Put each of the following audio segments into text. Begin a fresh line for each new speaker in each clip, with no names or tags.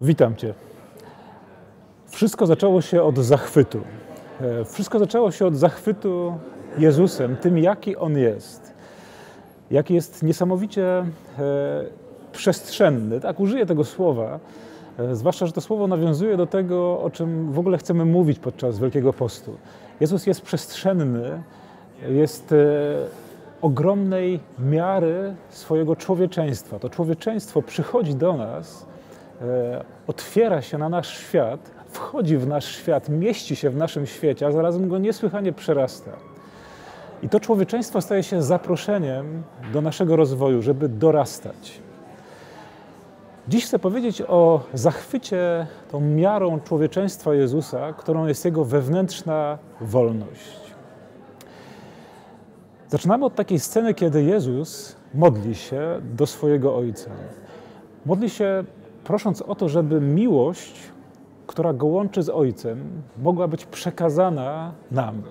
Witam Cię. Wszystko zaczęło się od zachwytu. E, Wszystko zaczęło się od zachwytu Jezusem, tym jaki On jest. Jaki jest niesamowicie e, przestrzenny. Tak, użyję tego słowa, e, zwłaszcza, że to słowo nawiązuje do tego, o czym w ogóle chcemy mówić podczas Wielkiego Postu. Jezus jest przestrzenny, jest ogromnej miary swojego człowieczeństwa. To człowieczeństwo przychodzi do nas, otwiera się na nasz świat, wchodzi w nasz świat, mieści się w naszym świecie, a zarazem go niesłychanie przerasta. I to człowieczeństwo staje się zaproszeniem do naszego rozwoju, żeby dorastać. Dziś chcę powiedzieć o zachwycie tą miarą człowieczeństwa Jezusa, którą jest jego wewnętrzna wolność. Zaczynamy od takiej sceny, kiedy Jezus modli się do swojego Ojca. Modli się prosząc o to, żeby miłość, która go łączy z Ojcem, mogła być przekazana nam.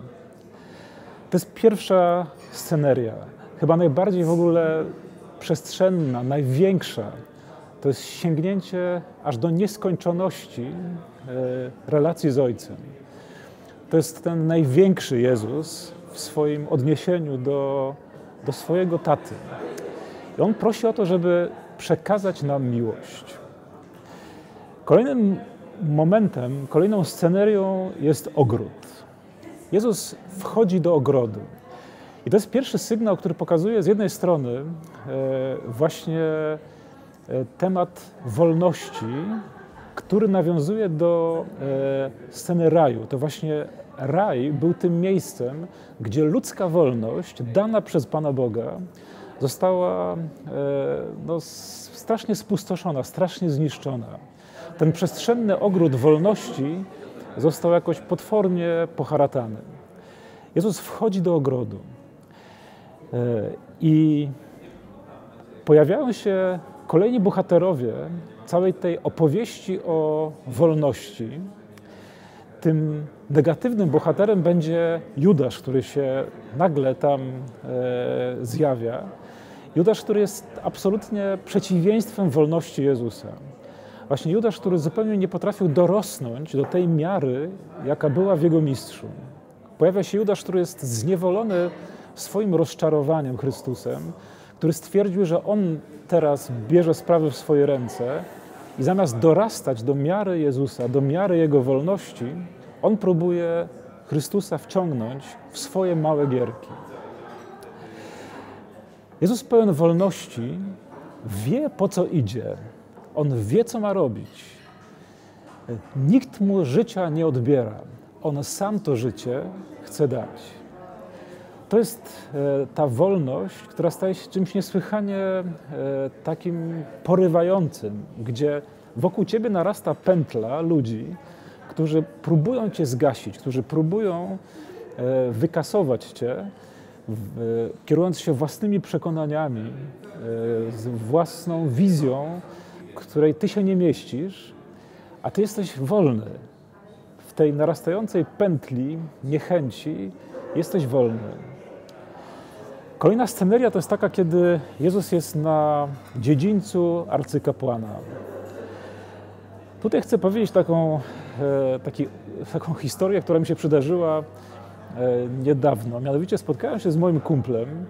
To jest pierwsza sceneria, chyba najbardziej w ogóle przestrzenna, największa. To jest sięgnięcie aż do nieskończoności e, relacji z Ojcem. To jest ten największy Jezus w swoim odniesieniu do, do swojego taty. I on prosi o to, żeby przekazać nam miłość. Kolejnym momentem, kolejną scenerią jest ogród. Jezus wchodzi do ogrodu. I to jest pierwszy sygnał, który pokazuje z jednej strony e, właśnie e, temat wolności, który nawiązuje do e, sceny raju. To właśnie raj był tym miejscem, gdzie ludzka wolność dana przez Pana Boga została no, strasznie spustoszona, strasznie zniszczona. Ten przestrzenny ogród wolności został jakoś potwornie poharatany. Jezus wchodzi do ogrodu i pojawiają się kolejni bohaterowie całej tej opowieści o wolności. Tym negatywnym bohaterem będzie Judasz, który się nagle tam e, zjawia. Judasz, który jest absolutnie przeciwieństwem wolności Jezusa. Właśnie Judasz, który zupełnie nie potrafił dorosnąć do tej miary, jaka była w jego mistrzu. Pojawia się Judasz, który jest zniewolony swoim rozczarowaniem Chrystusem, który stwierdził, że on teraz bierze sprawy w swoje ręce i zamiast dorastać do miary Jezusa, do miary Jego wolności, on próbuje Chrystusa wciągnąć w swoje małe gierki. Jezus pełen wolności wie, po co idzie. On wie, co ma robić. Nikt mu życia nie odbiera. On sam to życie chce dać. To jest e, ta wolność, która staje się czymś niesłychanie e, takim porywającym, gdzie wokół ciebie narasta pętla ludzi, którzy próbują cię zgasić, którzy próbują e, wykasować cię, kierując się własnymi przekonaniami, własną wizją, której ty się nie mieścisz, a ty jesteś wolny. W tej narastającej pętli niechęci jesteś wolny. Kolejna sceneria to jest taka, kiedy Jezus jest na dziedzińcu arcykapłana. Tutaj chcę powiedzieć taką, e, taki, taką historię, która mi się przydarzyła e, niedawno. Mianowicie spotkałem się z moim kumplem,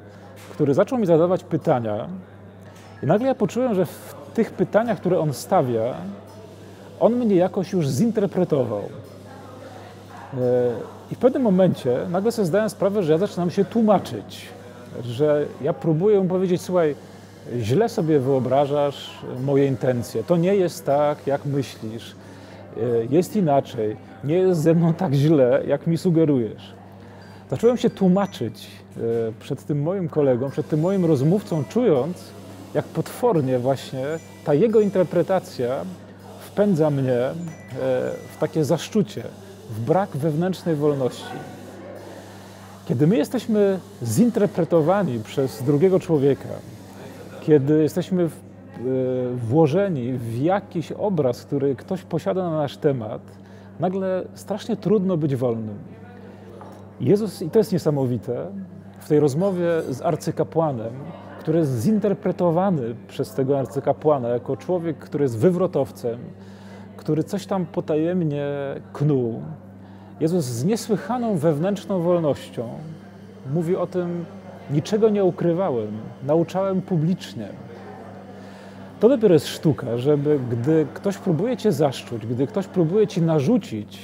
który zaczął mi zadawać pytania i nagle ja poczułem, że w tych pytaniach, które on stawia, on mnie jakoś już zinterpretował. E, I w pewnym momencie nagle sobie zdałem sprawę, że ja zaczynam się tłumaczyć że ja próbuję mu powiedzieć, słuchaj, źle sobie wyobrażasz moje intencje. To nie jest tak, jak myślisz. E, jest inaczej. Nie jest ze mną tak źle, jak mi sugerujesz. Zacząłem się tłumaczyć e, przed tym moim kolegą, przed tym moim rozmówcą, czując, jak potwornie właśnie ta jego interpretacja wpędza mnie e, w takie zaszczucie, w brak wewnętrznej wolności. Kiedy my jesteśmy zinterpretowani przez drugiego człowieka, kiedy jesteśmy e, włożeni w jakiś obraz, który ktoś posiada na nasz temat, nagle strasznie trudno być wolnym. Jezus, i to jest niesamowite, w tej rozmowie z arcykapłanem, który jest zinterpretowany przez tego arcykapłana jako człowiek, który jest wywrotowcem, który coś tam potajemnie knuł, Jezus z niesłychaną wewnętrzną wolnością mówi o tym, niczego nie ukrywałem, nauczałem publicznie. To dopiero jest sztuka, żeby gdy ktoś próbuje cię zaszczuć, gdy ktoś próbuje ci narzucić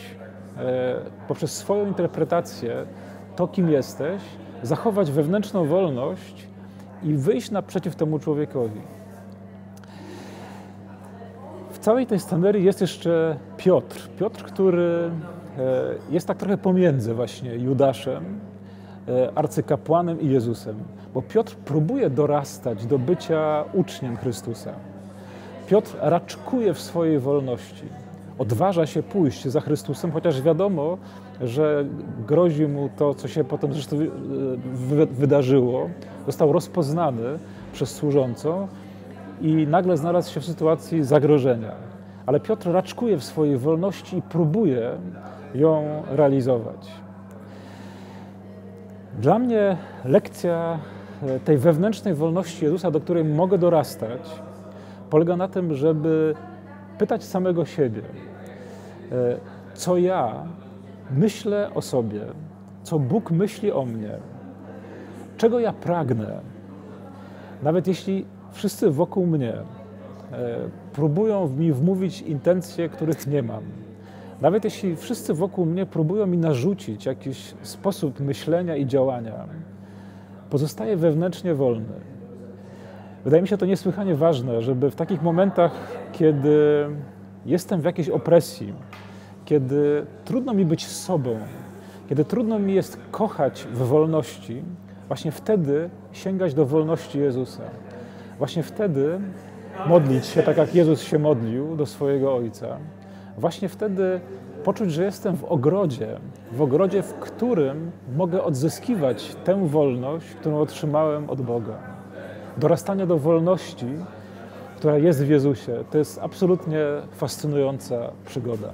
e, poprzez swoją interpretację to, kim jesteś, zachować wewnętrzną wolność i wyjść naprzeciw temu człowiekowi. W całej tej scenerii jest jeszcze Piotr. Piotr, który e, jest tak trochę pomiędzy właśnie Judaszem, e, arcykapłanem i Jezusem. Bo Piotr próbuje dorastać do bycia uczniem Chrystusa. Piotr raczkuje w swojej wolności. Odważa się pójść za Chrystusem, chociaż wiadomo, że grozi mu to, co się potem zresztą e, wydarzyło. Został rozpoznany przez służącą i nagle znalazł się w sytuacji zagrożenia. Ale Piotr raczkuje w swojej wolności i próbuje ją realizować. Dla mnie lekcja e, tej wewnętrznej wolności Jezusa, do której mogę dorastać, polega na tym, żeby pytać samego siebie, e, co ja myślę o sobie, co Bóg myśli o mnie, czego ja pragnę. Nawet jeśli wszyscy wokół mnie e, próbują mi wmówić intencje, których nie mam. Nawet jeśli wszyscy wokół mnie próbują mi narzucić jakiś sposób myślenia i działania, pozostaję wewnętrznie wolny. Wydaje mi się to niesłychanie ważne, żeby w takich momentach, kiedy jestem w jakiejś opresji, kiedy trudno mi być sobą, kiedy trudno mi jest kochać w wolności, właśnie wtedy sięgać do wolności Jezusa. Właśnie wtedy modlić się tak, jak Jezus się modlił do swojego Ojca. Właśnie wtedy poczuć, że jestem w ogrodzie, w ogrodzie, w którym mogę odzyskiwać tę wolność, którą otrzymałem od Boga. Dorastanie do wolności, która jest w Jezusie, to jest absolutnie fascynująca przygoda.